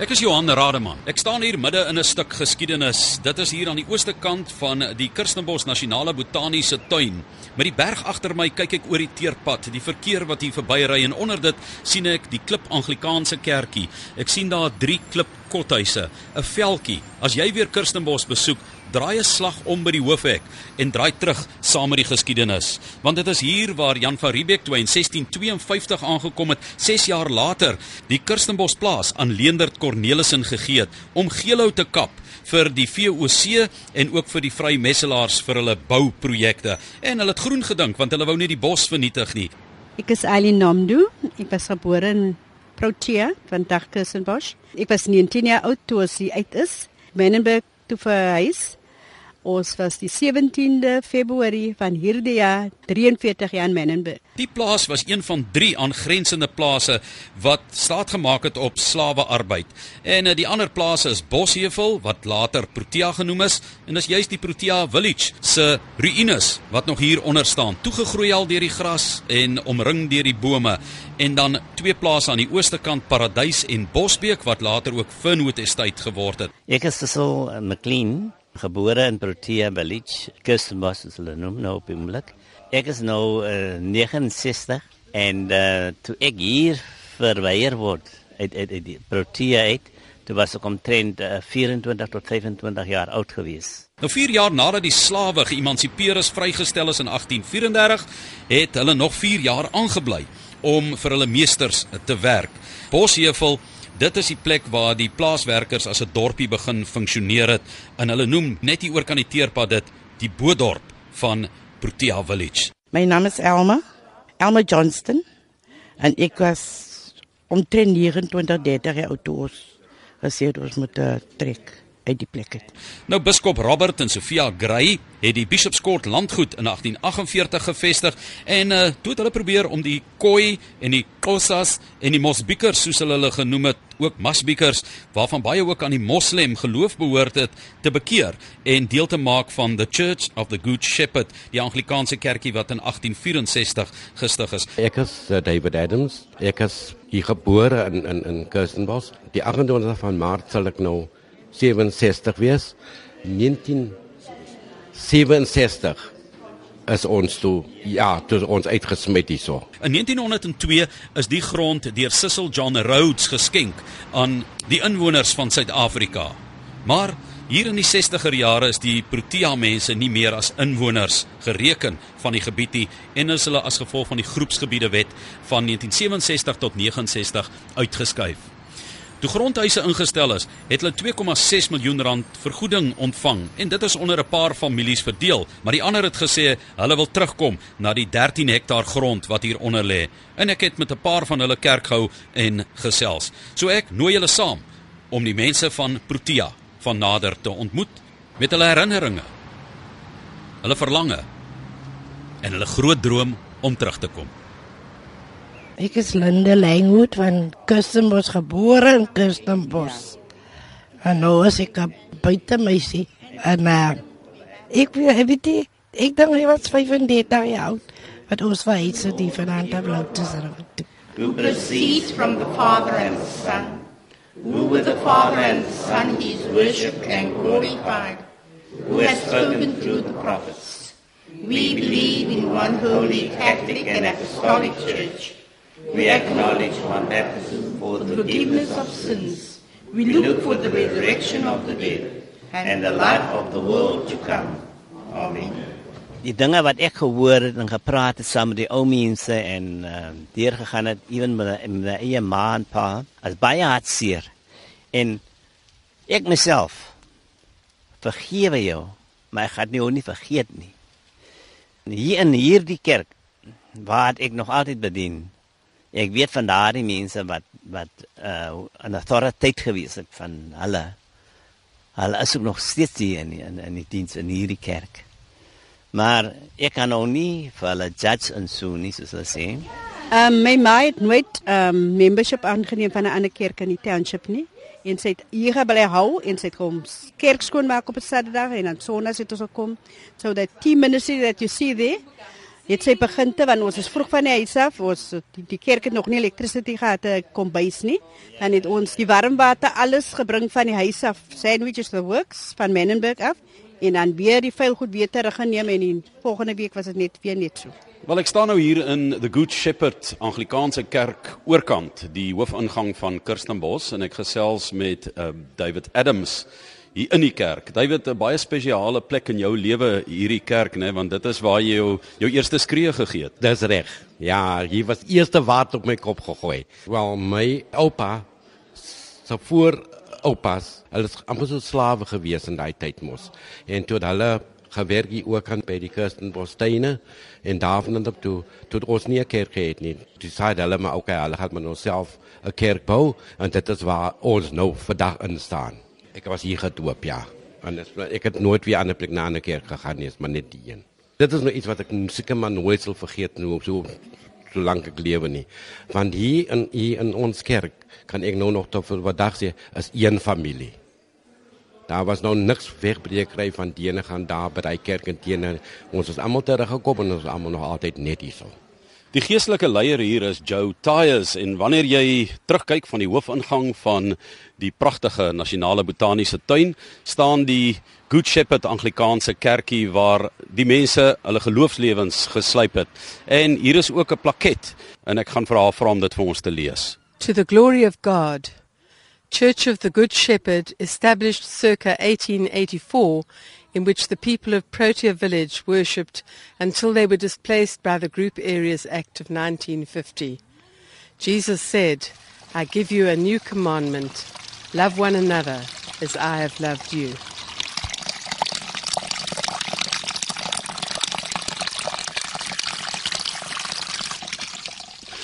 Ek is Johan Rademan. Ek staan hier midde in 'n stuk geskiedenis. Dit is hier aan die ooste kant van die Kirstenbosch Nasionale Botaniese Tuin. Met die berg agter my kyk ek oor die teerpad, die verkeer wat hier verbyry en onder dit sien ek die Klip Anglikaanse Kerkie. Ek sien daar drie klip kothuise, 'n veldjie. As jy weer Kirstenbosch besoek, draai 'n slag om by die hoofhek en draai terug saam met die geskiedenis. Want dit is hier waar Jan van Riebeeck toe in 1652 aangekom het, 6 jaar later, die Kirstenbosch plaas aan Leendert Cornelissen gegee het om geelhou te kap vir die VOC en ook vir die Vrymesselaars vir hulle bouprojekte. En hulle het groen gedink want hulle wou nie die bos vernietig nie. Ek is Eileen Namdu. Ek was gebore in Protea van Kirstenbosch. Ek was 19 jaar oud toe as hy uit is. Menenberg toe verhuis Ons was die 17de Februarie van hierdie jaar 43 jaar in Menenberg. Die plaas was een van 3 aangrensende plase wat staat gemaak het op slawearbeid. En eh, die ander plase is Bosheuvel wat later Protea genoem is en dis juist die Protea Village se ruïnes wat nog hier onder staan, toegegroei al deur die gras en omring deur die bome. En dan twee plase aan die ooste kant Paradys en Bosbeek wat later ook Fernwood Estate geword het. Ek is Cecil McLean gebore in Protea Village, Kirstenbosch is hulle noem nou op die oomblik. Ek is nou uh, 69 en uh, toe ek hier verweier word uit uit, uit Protea uit, toe was ek omtrent uh, 24 tot 25 jaar oud gewees. Nou 4 jaar nadat die slawe geëmansipeer is, vrygestel is in 1834, het hulle nog 4 jaar aangebly om vir hulle meesters te werk. Bosheuvel Dit is die plek waar die plaaswerkers as 'n dorpie begin funksioneer het en hulle noem net hier oor kan die teerpad dit die Boedorp van Protea Village. My naam is Elma, Elma Johnston en ek was omtrent 29 30 jaar oud toe ons gesê het ons moet uh, trek uit die plek het. Nou biskop Robert en Sofia Gray het die Bishopscourt landgoed in 1848 gevestig en uh, toe het hulle probeer om die Khoi en die Xhosas en die Mosbikers soos hulle hulle genoem het, ook Masbikers waarvan baie ook aan die Moslem geloof behoort het, te bekeer en deel te maak van the Church of the Good Shepherd, die Anglikaanse kerkie wat in 1864 gestig is. Ek is uh, David Adams. Ek is hier gebore in in in Kirstenbosch. Die 28 van Maart sal ek nou 67 wees. 1967 is ons toe ja, toe ons uitgesmet hierso. In 1902 is die grond deur Cecil John Rhodes geskenk aan die inwoners van Suid-Afrika. Maar hier in die 60er jare is die Protea mense nie meer as inwoners gereken van die gebied nie en is hulle as gevolg van die groepsgebiede wet van 1967 tot 69 uitgeskuif. Toe grondhuise ingestel is, het hulle 2,6 miljoen rand vergoeding ontvang en dit is onder 'n paar families verdeel, maar die ander het gesê hulle wil terugkom na die 13 hektaar grond wat hier onder lê. En ek het met 'n paar van hulle kerk gehou en gesels. So ek nooi julle saam om die mense van Protea van nader te ontmoet met hulle herinneringe. Hulle verlange en hulle groot droom om terug te kom. Ek is Linde Langwood van Kirstenbosch gebore in Kirstenbosch. En nou is ek 'n buitemeisie en uh, ek weet jy, ek dink hy was 35 jaar oud. Wat ons vir iets die vanaand het te sê. Who proceeds from the Father and the Son, who with the Father and the Son is worshipped and glorified, who has spoken through the prophets. We believe in one holy Catholic and Apostolic Church. We acknowledge one baptism for the forgiveness of sins. We look for the resurrection of the dead and the life of the world to come. Amen. Die dinge wat ek gehoor het en gepraat het saam met die ou mense en uh, deurgegaan het ewen met my eie ma en pa as baie hartseer. En ek myself vergewe jou, maar ek gaan nie vergeet nie. Hier in hierdie kerk waar ek nog altyd bedien, ek weet van daardie mense wat wat uh 'n autoriteit gewees het van hulle. Hulle is ook nog steeds hier in in, in die diens in hierdie kerk. Maar ek kan ook nie vir hulle judge en so nie soos hulle sê. Ehm um, my ma het nooit ehm um, membership aangeneem van 'n ander kerk in die township nie. En sy het hier gebly hou en sy het kom kerk skoon maak op 'n Saterdag en dan Sondag het ons gekom. So that 10 minutes that you see there het sy beginte want ons is vroeg van die huis af. Ons die, die kerk het nog nie elektrisiteit gehad te kombuis nie. Dan het ons die warmwater alles gebring van die huis af. Sandwiches the works van Menenberg af en dan weer die vuil goed weer teruggeneem en die volgende week was dit net weer net so. Wel ek staan nou hier in the Good Shepherd Anglikaanse Kerk oorkant, die hoofingang van Kirstenbosch en ek gesels met uh, David Adams hier in die kerk. David, 'n baie spesiale plek in jou lewe hierdie kerk, né, want dit is waar jy jou jou eerste skree gegee het. Dis reg. Ja, hier was eerste water op my kop gegooi. Wel, my oupa se voor oupas, hulle is amper so slawe gewees in daai tyd mos. En toe hulle gewerk hier ook aan by die Kirstenbossteine en daarvan dan toe toe ons nie 'n kerk het nie. Dis sê hulle maar okay, hulle gaan maar onsself 'n kerk bou en dit is waar ons nou vandag in staan. Ek was hier gedoop, ja. En ek het nooit weer aan 'n plek na 'n kerk gegaan nie, is maar net die een. Dit is nou iets wat ek seker maar nooit sal vergeet nou op so solank ek lewe nie. Want hier in hier in ons kerk kan ek nou nog tot wat dag sê is een familie. Daar was nou niks wegbreekry van die ene gaan daar by die kerk en teenoor ons is almal teruggekom en ons is almal nog altyd net hierso. Die geestelike leier hier is Joe Tyers en wanneer jy terugkyk van die hoofingang van die pragtige nasionale botaniese tuin, staan die Good Shepherd Anglikaanse kerkie waar die mense hulle geloofslewens geslyp het. En hier is ook 'n plaket en ek gaan vir haar vra om dit vir ons te lees. To the glory of God, Church of the Good Shepherd, established circa 1884, in which the people of Protea village worshipped until they were displaced by the Group Areas Act of 1950. Jesus said, I give you a new commandment love one another as I have loved you.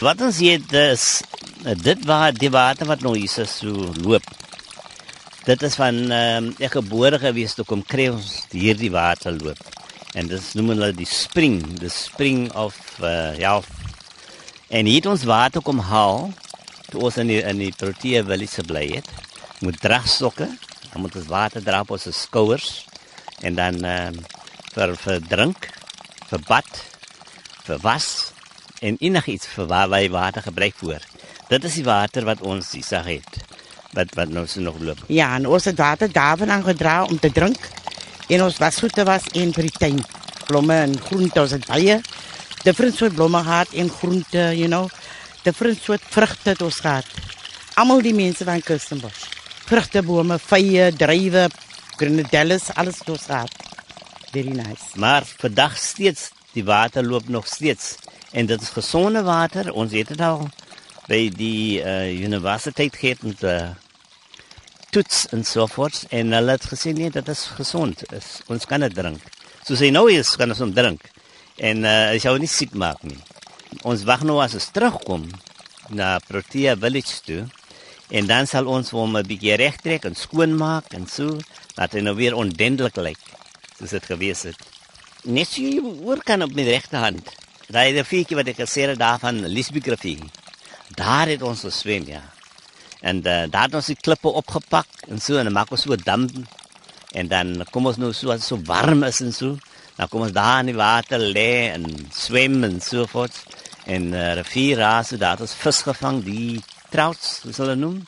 Wat ons hier is dit waar die water wat nou hier so loop. Dit is van ehm um, ek gebore gewees toe kom kry ons hierdie water loop. En dit noem hulle die spring, the spring of uh, ja. En hier het ons water kom haal toe ons in die in die Protea village bly het. Moet dragstokke, dan moet ons water dra op ons skouers en dan ehm um, vir vir drink, vir bad, vir was en enigiets vir waar wij water gebruik voor. Dit is die water wat ons hier sag het. Wat wat nou so nog loop. Ja, en ons het water daarvan aangedra om te drink. En ons wasgoede was in vir die tuin. Blomme en groente, ons het baie different soort blomme gehad en groente, you know. Different soort vrugte het ons gehad. Almal die mense van Kirstenbosch. Vrugtebome, vye, druiwe, grenadelles, alles het ons gehad. Very nice. Maar vandag steeds die water loop nog steeds en dit is gesonde water. Ons het dit al by die uh, universiteit gehad met uh, toets en so voort en hulle het gesê nee, dit is gesond. Is, ons kan dit drink. So sê nou is kan ons hom drink. En uh, hy sou nie siek maak nie. Ons wag nou as ons terugkom na Protea village toe en dan sal ons hom 'n bietjie regtrek en skoonmaak en so dat hy nou weer ondendelik lyk soos dit gewees het. Net so jy hoor kan op my regterhand. Daai riviertjie wat ek gesê het daarvan Lisbeth rivier. Daar het ons geswem, ja. En uh, daar het ons die klippe opgepak en so en dan maak ons so 'n dam en dan kom ons nou so as so warm is en so. Dan kom ons daar in die water lê en swem en so voort. En uh, rivier raas, daar het ons vis gevang, die trouts, soos hulle noem.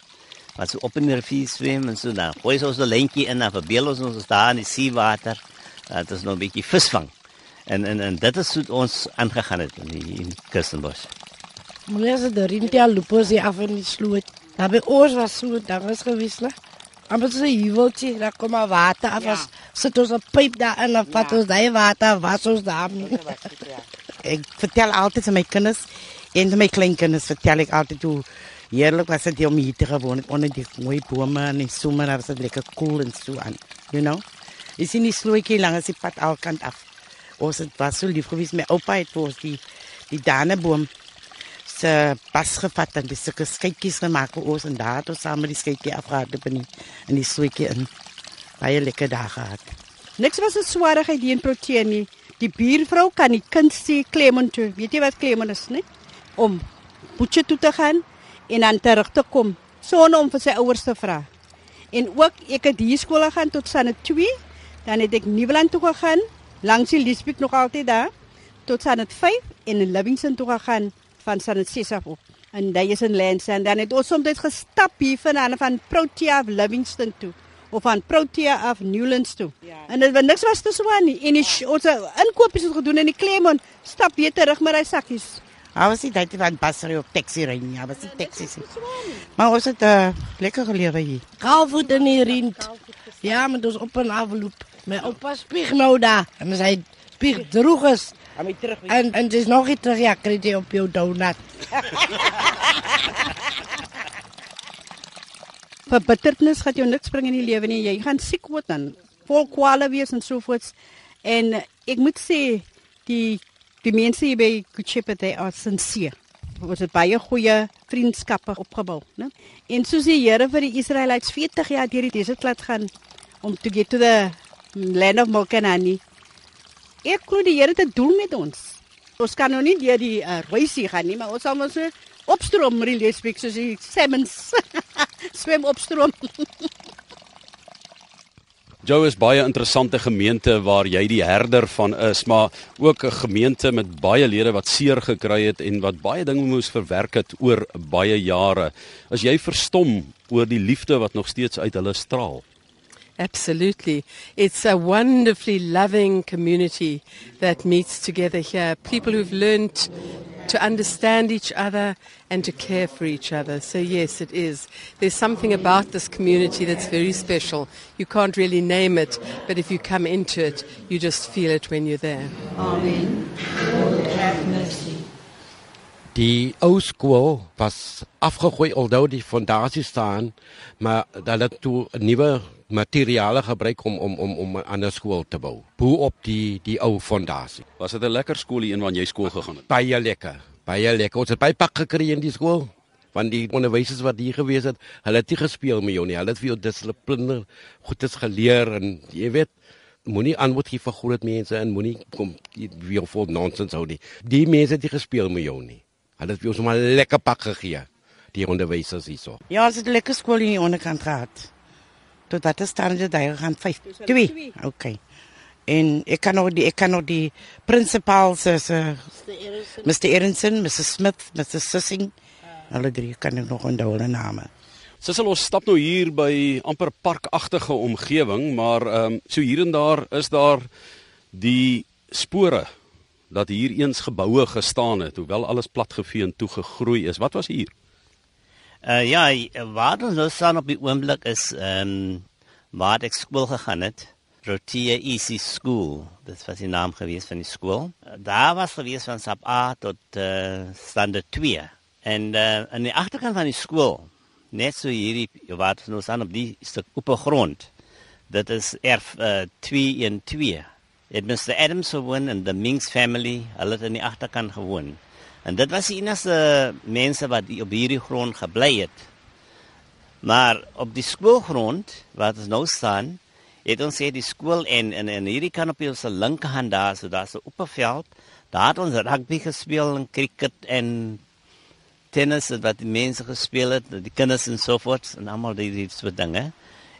Wat so op in die rivier swem en so dan gooi ons so 'n lentjie in en verbeel ons ons daar in die seewater. Dat is nog 'n bietjie visvang. En en en dit is hoe ons aangegaan het in die in Kirstenbosch. Meneer se derintia lupos hier af in die sloot. Daar by ons was so, daar was gewees, né? Maar so hieweltjie, daar kom maar water af. Ja. Sit ons 'n pyp daar in en vat ons daai water, was ons daar. Ek vertel altyd aan my kinders en aan my kleinkinders vertel ek altyd hoe heerlik was dit om hier te gewoon onder die mooi bome en die somer was dit lekker koel cool en so aan. You know? Jy sien die slootjie langs die pad alkant af. Ons het was so lief geweest my oupa het vir ons die die daneboom se pas gevat en dis sulke skytjies gemaak vir ons en daar het ons saam met die skytjie afgehard op in die, in die slootjie in. Baie lekker dae gehad. Niks was 'n swaarigheid hier in Protea nie. Die buurvrou kan die kind sê Clement toe. Weet jy wat Clement is, nie? Om Boetje toe te gaan en dan terug te kom sonder om vir sy ouers te vra. En ook ek het hier skool gegaan tot sanne 2, dan het ek Nieuweland toe gegaan, langs die Liesbeek nog altyd daar. tot Sanet 5 en in Livingston toe gegaan van 6 af op. En daai is in Lansing dan het ons soms gestap hier van van Protea af Livingston toe of van Protea af Newlands toe. Ja. En dit was niks was te swaar nie. En die, ons inkopies het gedoen in die Claremont stap weer terug met hy sakkies. Hij was niet dat van passer op taxi rijden. Hij was niet taxi. Maar was het uh, lekker geleren hier. Kaalvoet in die rint. Ja, maar dus op een afloop. Mijn opa spieg nou daar. En zei, spieg droeg is. En, en het is nog iets terug, ja, kreeg hij op jouw donut. Verbitternis gaat jou niks brengen in je leven. Nie. Jy gaan siek word dan. Vol kwale wees en sovoorts. En uh, ek moet sê die die mense hier by Kuchip het are sincere. Ons het baie goeie vriendskappe opgebou, né? En soos die Here vir die Israelites 40 jaar deur die desert laat gaan om to get to the land of Mokanani. Ek glo die Here het 'n doel met ons. Ons kan nou nie deur die uh, reisie gaan nie, maar ons sal mos opstroom, really speak soos die salmons. Swem opstroom. Jou is baie interessante gemeente waar jy die herder van is, maar ook 'n gemeente met baie lede wat seer gekry het en wat baie dinge moes verwerk het oor baie jare. As jy verstom oor die liefde wat nog steeds uit hulle straal. Absolutely. It's a wonderfully loving community that meets together here. People who've learned to understand each other and to care for each other. So, yes, it is. There's something about this community that's very special. You can't really name it, but if you come into it, you just feel it when you're there. Amen. Lord, have mercy. Die ou skool was afgegooi alhoewel die fondasie staan, maar hulle het toe nuwe materiale gebruik om om om om 'n ander skool te bou. Bo op die die ou fondasie. Was dit 'n lekker skool hier in waar jy skool gegaan het? Baie lekker. Baie lekker. Ons het baie pak gekry in die skool. Want die onderwysers wat hier gewees het, hulle het nie gespeel met jou nie. Hulle het vir jou dissipline goedes geleer en jy weet moenie antwoord gee vir groot mense en moenie kom weer vol nonsens hou nie. Die mense het nie gespeel met jou nie. Hulle het vir jou sommer lekker pak gegee. Die onderwysers hierso. Ja, ons het 'n lekker skool in die onderkant gehad. Tot wat is staan dit daar gaan 5. 2. Okay. En ek kan nog die ek kan nog die principal se se Mr. Erinson, Mrs. Smith, Mr. Sissing. Hulle drie kan ek nog onthou hulle name. Sissel ons stap nou hier by amper parkagtige omgewing, maar ehm um, so hier en daar is daar die spore dat hier eens geboue gestaan het, hoewel alles platgevee en toegegroei is. Wat was hier? Uh ja, waar ons nou staan op die oomblik is ehm um, waar ek skool gegaan het. Protea EC School. Dit was die naam gewees van die skool. Daar was gewees van sap A tot uh standaard 2. En uh aan die agterkant van die skool, net so hierdie waar ons nou staan op die stuk oop grond. Dit is erf uh 2 in 2. Het Mr Adams gewoon en the Minks family, hulle het in die agterkant gewoon. En dit was die enigste mense wat op hierdie grond gebly het. Maar op die skoolgrond waar ons nou staan, het ons sê die skool en en en hierdie kan op ons linkerhand daar, so daar's 'n veld. Daar het ons rugby gespeel en cricket en tennis wat die mense gespeel het, die kinders en so voort en almal die die soort dinge.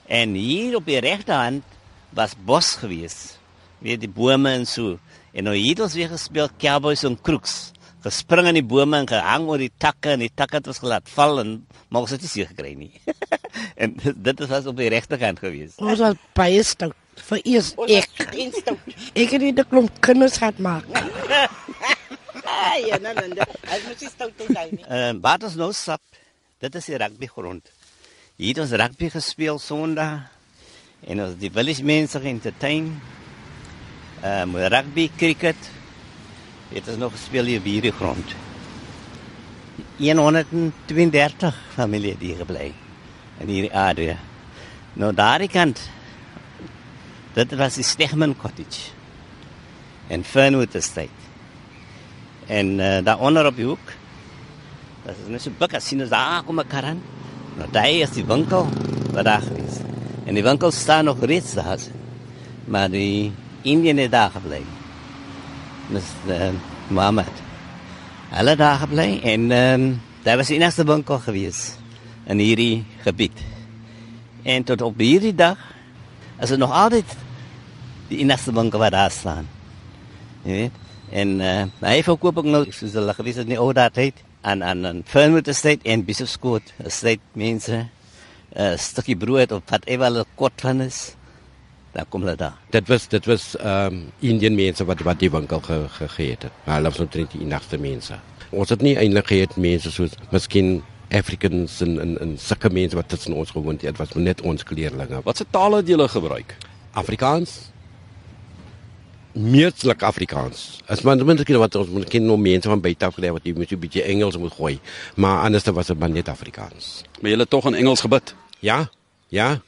En hier op die regterhand was bos gewees. Weer die bome en so. En nou het ons weer gespeel cowboys en crooks gespring in die bome en gehang oor die takke en die takke het ons gelaat val en maar ons het nie seker gekry nie. en dit is as op die regterkant gewees. Ons was baie stout vir eers ek. Ek het dit klomp kinders gehad maak. ja, nee, nee, as moet jy stout daai nie. Ehm wat ons nou sap, dit is die rugby grond. Hier het ons rugby gespeel Sondag en ons die village mense entertain. Um, rugby, cricket, het ons nog gespeel hier op hierdie grond. 132 familie die gebly in hierdie. Nou daardie kant dit was die Stegman Cottage en Fernwood Estate. En uh, daar onder op die hoek dat is net buk as sien ons daar kom 'n karan. Nou daar is die winkel wat daar is. En die winkel staan nog reeds daar. Maar die Indiën het daar gebly. Dis uh, Mohammed. Hulle daar gebly en um, daar was die enigste winkel gewees in hierdie gebied. En tot op hierdie dag is dit nog altyd die enigste winkel wat daar staan. Jy weet, En uh, hy verkoop ook nou soos hulle gewees het in die ou dae tyd aan aan aan Fernwood Estate en Bishop's Court Estate mense 'n uh, stukkie brood of wat ewer hulle kort van is. Dan kom hulle daar. Dit was dit was ehm um, Indian mense wat wat die winkel ge, gegee het. Maar hulle was omtrent die enigste mense. Ons het nie eintlik gehad mense soos miskien Africans en en en sulke mense wat tussen ons gewoon het. Was net ons kleerlinge. Watse tale het julle gebruik? Afrikaans meerdelik Afrikaans. As man moet kyk wat ons moet ken nou mense van buite af geleer wat jy moet 'n bietjie Engels moet gooi, maar anders was dit maar net Afrikaans. Maar julle tog in Engels gebid. Ja. Ja.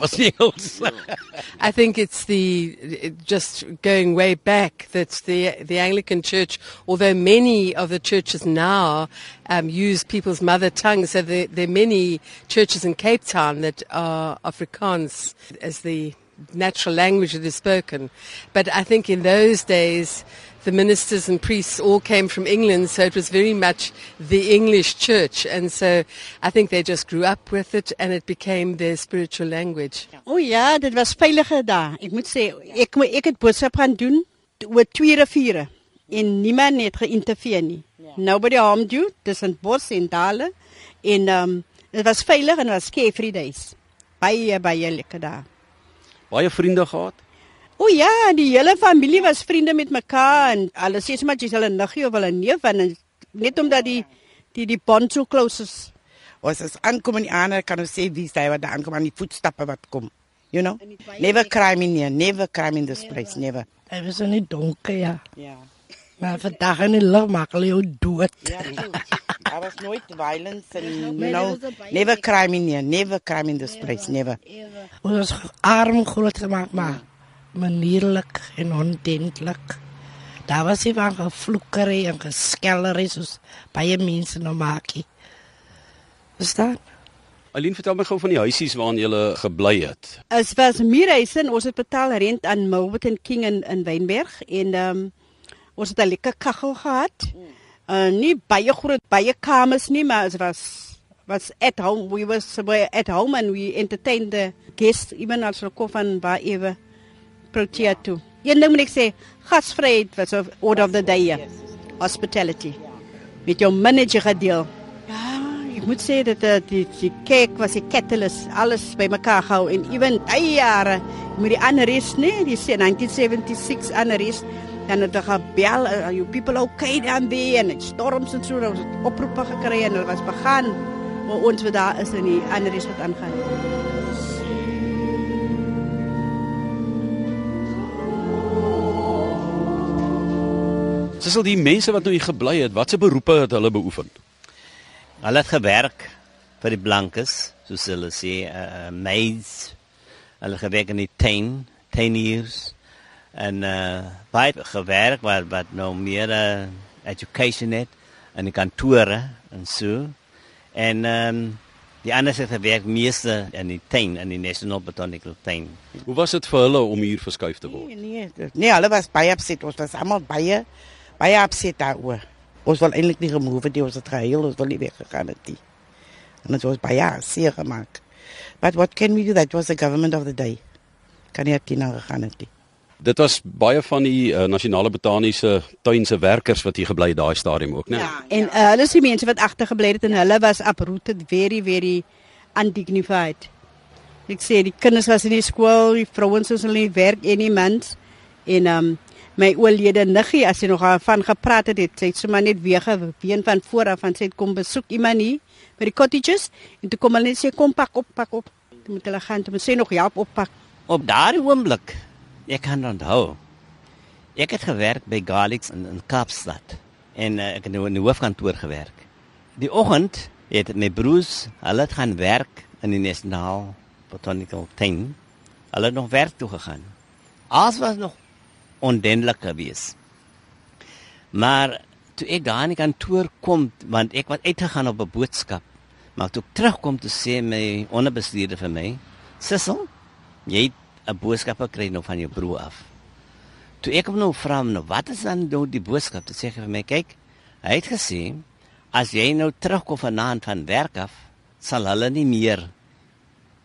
Want die was. I think it's the it just going way back that the the Anglican Church, although many of the churches now um, use people's mother tongue, so there, there are many churches in Cape Town that are Afrikaans as the natural language that is spoken. But I think in those days, the ministers and priests all came from England, so it was very much the English church. And so I think they just grew up with it and it became their spiritual language. Oh ja, dit was veilige dae. Ek moet sê ek ek het boodskap gaan doen oor twee riviere en niemand het geïnterveer nie. Yeah. Nobody harmed you. Dis 'n bos en dale en um, dit was veilig en was carefree days. Baie baie lekker dae baie vriende gehad? O ja, die hele familie was vriende met mekaar en hulle sê sommer jy's hulle niggie of hulle neef en net omdat die die die bond so close is. Ons as aankom in die ander kan ons sê wie sê wat daar aankom aan die voetstappe wat kom. You know? Never crime in here, never crime in this place, never. Dit was nie donker ja. Ja. Maar vandag in die lig maak hulle jou dood. Ja, Daar was nooit violence and you know, never crime in here, never crime in this place, never. Ons was arm groot gemaak maar manierlik en ondentlik. Daar was nie van gevloekery en geskellery soos baie mense nou maakie. Verstaan? Aline, vertel my gou van die huisies waarin jy gebly het. Es was Mierhuis en ons het betaal rent aan Milton King in in Wynberg en ehm um, ons het 'n lekker kaggel gehad. Uh nie baie groot baie kamers nie, maar dit was was at home. We was somewhere at home and we entertained the guests even as we kom van waar ewe Protea toe. Een ding moet ek sê, gasvryheid was of order of the day. Yes, yes. Hospitality. Met jou manager gedeel. Ja, ek moet sê dat uh, die die kerk was 'n catalyst, alles bymekaar gehou en even daai jare met die ander is, nee, die 1976 ander is dan het hulle gebel, uh, you people okay there and it storms and so ons het oproepe gekry en hulle was begaan maar ons wat daar is in die ander is wat aangaan. Dis al die mense wat nou hier gebly het, watse beroepe het hulle beoefen? Hulle het gewerk vir die blankes, soos hulle sê, uh, maids. Hulle gewerk in die tuin, tuiniers en uh baie gewerk wat wat nou meer uh, education het in die kantore en so. En ehm um, die ander het gewerk meeste in die tuin in die National Botanical Tuin. Hoe was dit vir hulle om hier verskuif te word? Nee, nee, nee hulle was baie opset. Ons was almal baie baie opset daaroor. Ons wil eintlik nie remove die ons het geheel, ons wil nie weggegaan het nie. En dit was baie seer gemaak. But what can we do? That was the government of the day. Kan nie het nou gegaan het nie. Dit was baie van die uh, nasionale botaniese tuinse werkers wat hier gebly daai stadium ook, né? Ja, en uh, hulle is die mense wat agtergebly het en hulle was uprooted very very undignified. Ek sê die kinders was in die skool, die vrouens was hulle nie werk any mans en um my oulede niggie as sy nog van gepraat het, het sy sommer net weer geween van voor af van sy kom besoek iemand hier by die cottages en toe kom hulle net sê kom pak op, pak op. Toe moet hulle gaan, toe moet sy nog help oppak. Op daardie oomblik Ek kan onthou. Ek het gewerk by Galix in, in Kaapstad en uh, ek het in die hoofkantoor gewerk. Die oggend het my broers, hulle het gaan werk in die National Botanical Tuin. Hulle het nog werk toe gegaan. Alles was nog ondendelik gewees. Maar toe ek daar in die kantoor kom, want ek was uitgegaan op 'n boodskap, maar toe terugkom te sê my onderbestuurder vir my, "Sissel, jy 'n boodskap gekry nou van jou broer af. Toe ek hom nou vra nou wat is dan nou die boodskap? Toe sê hy vir my kyk, hy het gesê as jy nou terugkom vanaand van werk af, sal hulle nie meer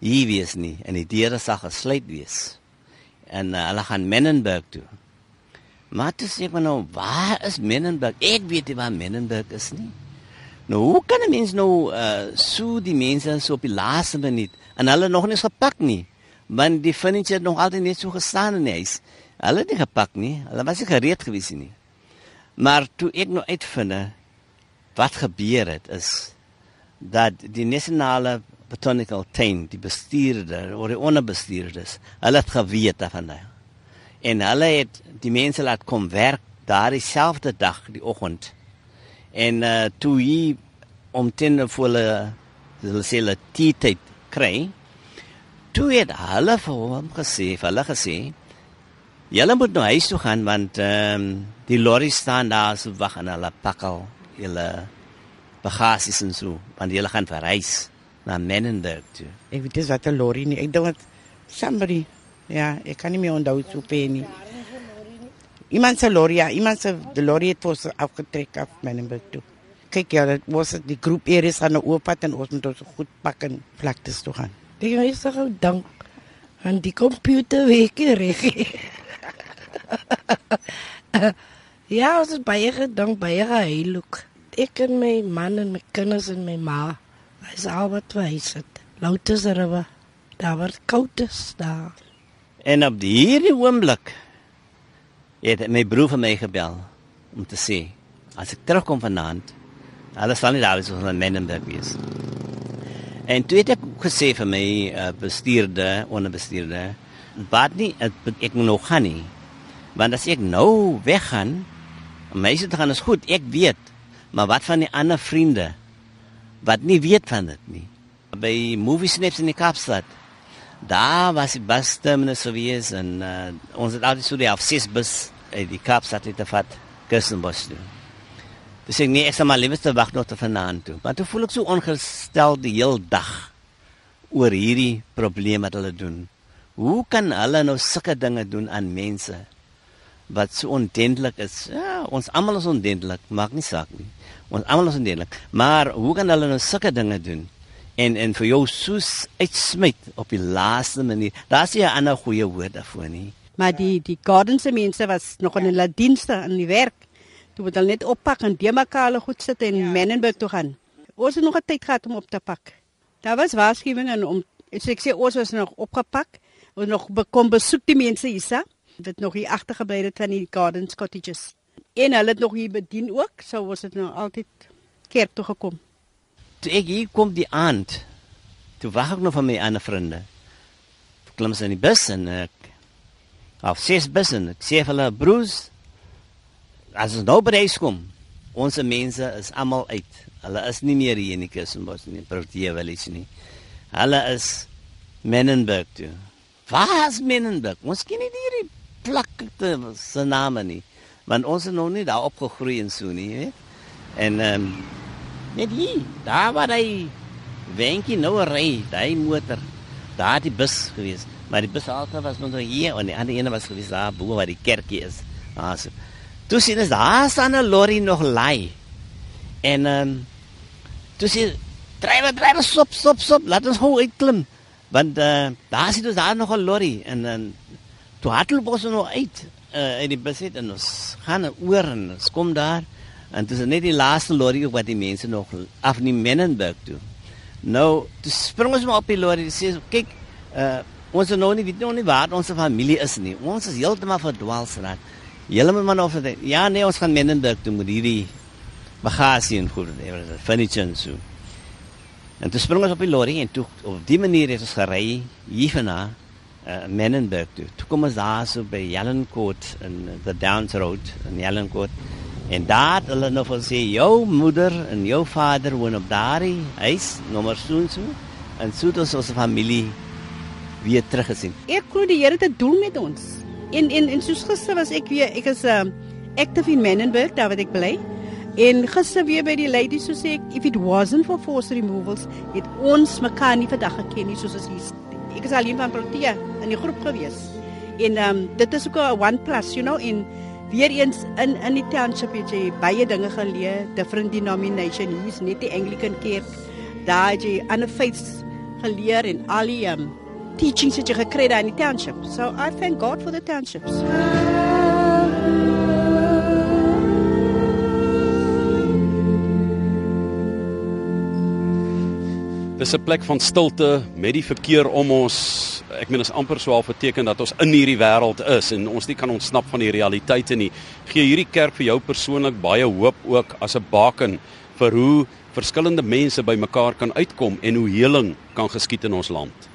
hier wees nie en die deure sal gesluit wees. En uh, hulle gaan Menenberg toe. Maar toe sê ek maar nou, waar is Menenberg? Ek weet nie waar Menenberg is nie. Nou, hoe kan 'n mens nou uh so die mense so op die laaste minuut en hulle nog nie gepak nie? Want die furniture het nog altyd net so gestaan in die huis. Hulle het nie gepak nie. Hulle was nie gereed gewees nie. Maar toe ek nou uitvind wat gebeur het is dat die nasionale botanical team, die bestuurder of die onderbestuurders, hulle het geweet daarvan. En hulle het die mense laat kom werk daardie selfde dag, die oggend. En uh toe hy om ten voor hulle hulle sê hulle tyd kry, toe het hulle vir hom gesê, vir hulle gesê, julle moet nou huis toe gaan want ehm um, die lorry staan daar so wag en hulle pak al julle bagasies en so, want julle gaan verreis na Menenberg toe. Ek weet dis wat 'n lorry nie. Ek dink wat somebody ja, ek kan nie meer onthou so pe nie. Iemand se lorry, ja, iemand se lorry het ons afgetrek af Menenberg toe. Kyk ja, dit was die groep Eris aan 'n ooppad en ons moet ons goed pak en vlaktes toe gaan. Ek is so dank aan die komputer week reg. ja, ons is baie gedank baie geheilig. Ek en my man en my kinders en my ma. Dis al wat wys dit. Loutes river. Daar word koud is daar. En op hierdie oomblik het my broer vir my gebel om te sê as ek terugkom vanaand, alles sal nie daar wees ons in Menenberg wees. En toe het ek gesê vir my uh, bestuurder, onderbestuurder, wat nie ek, moet nog gaan nie. Want as ek nou weggaan, mense te gaan is goed, ek weet, maar wat van die ander vriende wat nie weet van dit nie. By movie snaps in die Kaapstad. Daar was die bus terminus sou wees en uh, ons het altyd so die af ses bus uit die Kaapstad het gevat Kirstenbosch toe. Dis ek nie ek sal maar liewer te wag nog tot vanaand toe. Maar toe voel ek so ongestel die heel dag oor hierdie probleem wat hulle doen. Hoe kan hulle nou sulke dinge doen aan mense wat so ondentlik is? Ja, ons almal is ondentlik, maak nie saak nie. Ons almal is ondentlik. Maar hoe kan hulle nou sulke dinge doen? En en vir jou soos uitsmyt op die laaste manier. Daar's nie 'n ander goeie woord daarvoor nie. Maar die die gardense mense was nog in hulle dienste in die werk. Toe moet hulle net oppak en die mekaar hulle goed sit en ja. Menenberg toe gaan. Ons het nog 'n tyd gehad om op te pak. Daar was waarskuwings om so ek sê ons was nog opgepak. Ons nog kom besoek die mense hierse. Dit nog hier agtergebly het van die gardens cottages. En hulle het nog hier bedien ook, so was dit nou altyd kerk toe gekom. Toe ek hier kom die aand, toe wag ek nog van my ander vriende. Klim sy in die bus en ek af ses busse en ek sê vir hulle broers as ons nou by huis kom, ons mense is almal uit. Hulle is nie meer hier in die Kussenbos nie, Protea Village nie. Hulle is Menenberg toe. Waar is Menenberg? Ons ken nie hierdie plakte se name nie. Want ons is nog nie daar opgegroei en so nie, weet? En ehm um, net hier, daar waar hy wenkie nou ry, daai motor. Daar die bus gewees. Maar die bus altyd was nog hier en die ander ene was gewees daar bo waar die kerkie is. Ah, so. Toe sien ons daar staan 'n lorry nog lei. En ehm um, toe sien drywer drywer stop stop stop, laat ons gou uitklim. Want uh, daar sien ons daar nog 'n lorry en dan toe hardloop ons nog uit uh, in die bus het en ons gaan oor en ons kom daar en dis net die laaste lorry wat die mense nog af nie Menenberg toe. Nou, toe spring ons maar op die lorry en sê kyk, uh, ons is nou nie weet nog nie waar ons familie is nie. Ons is heeltemal verdwaal straat. Julle moet maar nou vir ja nee, ons gaan Menenberg toe met hierdie bagasie en goed, furniture en so. En toe spring ons op die lorry en toe op die manier het ons gery hier vanaf uh, Menenberg toe. Toe kom ons daar so by Jellencourt in the Downs Road in Jellencourt. En daar hulle nog van sê jou moeder en jou vader woon op daardie huis nommer so en so en so het ons familie weer teruggesien. Ek glo die Here het 'n doel met ons. En en en soos gister was ek weer ek is um active in Menenberg daar wat ek bly. En gister weer by die lady so sê ek if it wasn't for force removals het ons mekaar nie vandag geken nie soos ons hier. Ek is alleen van Protea in die groep gewees. En um dit is ook 'n one plus, you know, in weer eens in in die township het jy baie dinge geleer, different denomination, hier is net die Anglican kerk. Daar het jy ander faiths geleer en al die um teachings wat jy gekry het in die township. So I thank God for the townships. Dis 'n plek van stilte met die verkeer om ons. Ek meen is amper so 'n teken dat ons in hierdie wêreld is en ons nie kan ontsnap van die realiteite nie. Gee hierdie kerk vir jou persoonlik baie hoop ook as 'n baken vir hoe verskillende mense bymekaar kan uitkom en hoe heling kan geskied in ons land.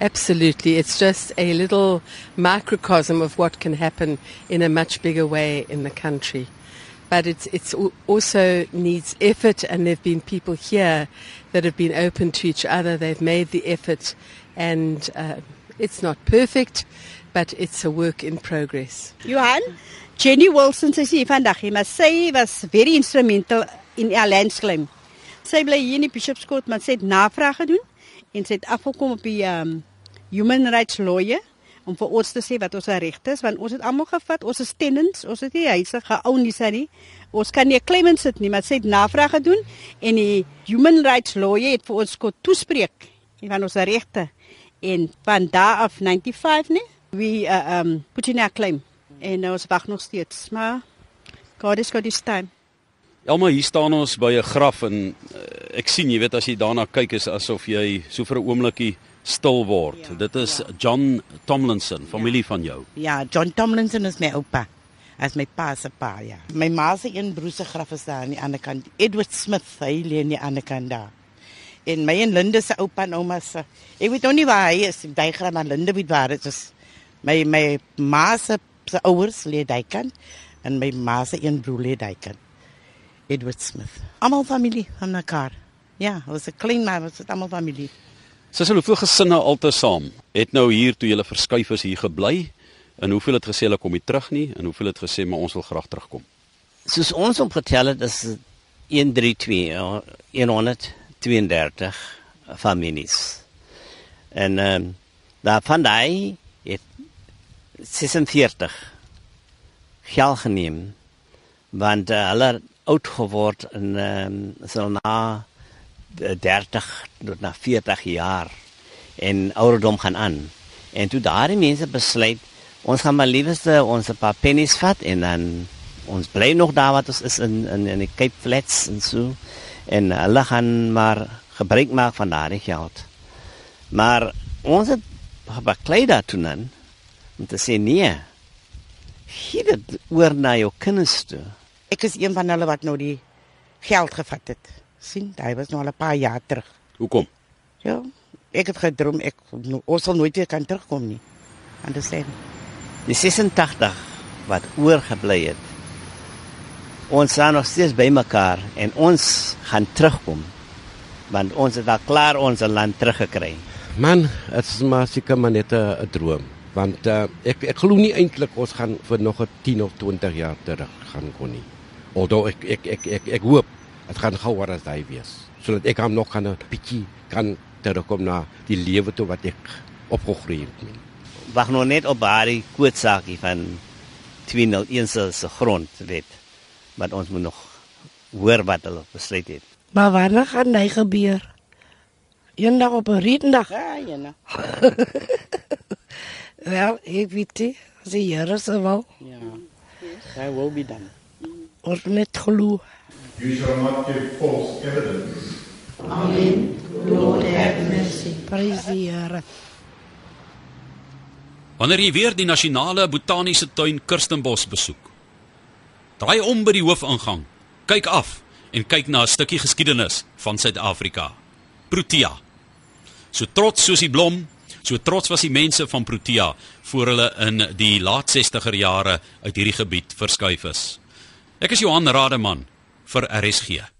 Absolutely. It's just a little microcosm of what can happen in a much bigger way in the country. But it's, it's al- also needs effort, and there have been people here that have been open to each other. They've made the effort, and uh, it's not perfect, but it's a work in progress. Johan, Jenny Wilson sy sê vandag, hier, maar sy was very instrumental in our landscape. Sy bly hier in die Bishopscourt, maar sy het navraag gedoen en sy het afgekom op die um, human rights lawyer om vir ons te sê wat ons regte is want ons het almal gevat, ons is tenants, ons het nie huise geown nie, sy nie. Ons kan nie 'n claim sit nie, maar sy het navraag gedoen en die human rights lawyer het vir ons kon toespreek van ons regte. En van daar af 95 nie, we uh, um put in our claim en ons wag nog steeds, maar God is got his time. Elma, hier staan ons by 'n graf en uh, ek sien, jy weet as jy daarna kyk is asof jy so vir 'n oombliekie stil word. Ja, Dit is John Tomlinson, familie van jou. Ja, John Tomlinson is my oupa. As my pa se pa, ja. My ma se een broer se graf is daar aan die ander kant. Edward Smith, hy lê aan die ander kant daar. En my en Linde se oupa en ouma se. Ek weet nog nie waar hy is. Die diagram aan Linde weet waar dit is. My my ma se se ouers lê daai kant en my ma se een broer lê daai kant. Edward Smith. Almal familie van mekaar. Ja, was 'n klein maar was dit almal familie. Sissel, hoeveel gesinne altesaam het nou hier toe julle verskuif is hier gebly? En hoeveel het gesê hulle kom nie terug nie en hoeveel het gesê maar ons wil graag terugkom? Soos ons opgetel het is dit 132 ja, 132 families. En ehm um, daarvan daai het 46 geld geneem want uh, hulle oud geword en ehm um, so na 30 tot na 40 jaar en ouderdom gaan aan. En toe daardie mense besluit ons gaan maar liewerste ons 'n paar pennies vat en dan ons bly nog daar wat ons is in in in die Cape Flats en so en hulle gaan maar gebruik maak van daardie geld. Maar ons het baklei daartoe dan om te sê nee. Gee dit oor na jou kinders toe. Ek is een van hulle wat nou die geld gevat het. Sien, hy was nou al 'n paar jaar terug. Hoekom? Ja, ek het gedroom ek no- ons sal nooit weer kan terugkom nie. Understand? Die 86 wat oorgebly het. Ons staan nog steeds by mekaar en ons gaan terugkom. Want ons het al klaar ons land teruggekry. Man, dit is maar seker maar net 'n droom, want uh, ek ek glo nie eintlik ons gaan vir nog 'n 10 of 20 jaar terug gaan kon nie. Alhoewel ek ek ek ek, ek hoop dit gaan gouer as hy wees, sodat ek hom nog kan 'n bietjie kan terugkom na die lewe toe wat ek opgegroei het. nie. Wag nog net op daardie kootsaakie van 201 se grondwet. Maar ons moet nog hoor wat hulle besluit het. Maar wanneer gaan hy gebeur? Eendag op 'n redendag. Ja, ja. nou. Wel, ek weet nie, as die Here se wil, Ja. Hy wil be dan. ons net glo. You shall not give false evidence. Amen. Lord, have mercy. Prys die Here. Wanneer jy weer die nasionale botaniese tuin Kirstenbos besoek, draai om by die hoofingang, kyk af en kyk na 'n stukkie geskiedenis van Suid-Afrika. Protea. So trots soos die blom, so trots was die mense van Protea voor hulle in die laat 60er jare uit hierdie gebied verskuif is. Ek is Johan Rademan vir RSG.